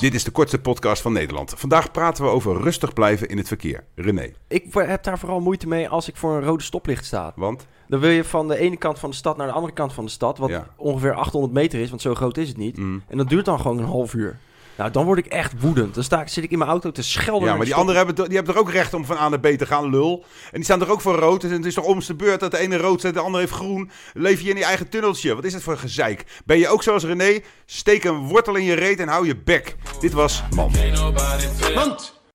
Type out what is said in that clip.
Dit is de kortste podcast van Nederland. Vandaag praten we over rustig blijven in het verkeer. René, Ik heb daar vooral moeite mee als ik voor een rode stoplicht sta. want? Dan wil je van de ene kant van de stad naar de andere kant van de stad, wat Ja. ongeveer 800 meter is, want zo groot is het niet. Mm. En dat duurt dan gewoon een half uur. Nou, dan word ik echt woedend. Dan sta ik, zit ik in mijn auto te schelden. Ja, maar die anderen hebben, die hebben toch ook recht om van A naar B te gaan, lul? En die staan toch ook voor rood? En het is toch om de beurt dat de ene rood zet, de andere heeft groen? Leef je in je eigen tunneltje? Wat is het voor gezeik? Ben je ook zoals René? Steek een wortel in je reet en hou je bek. Dit was Man. Want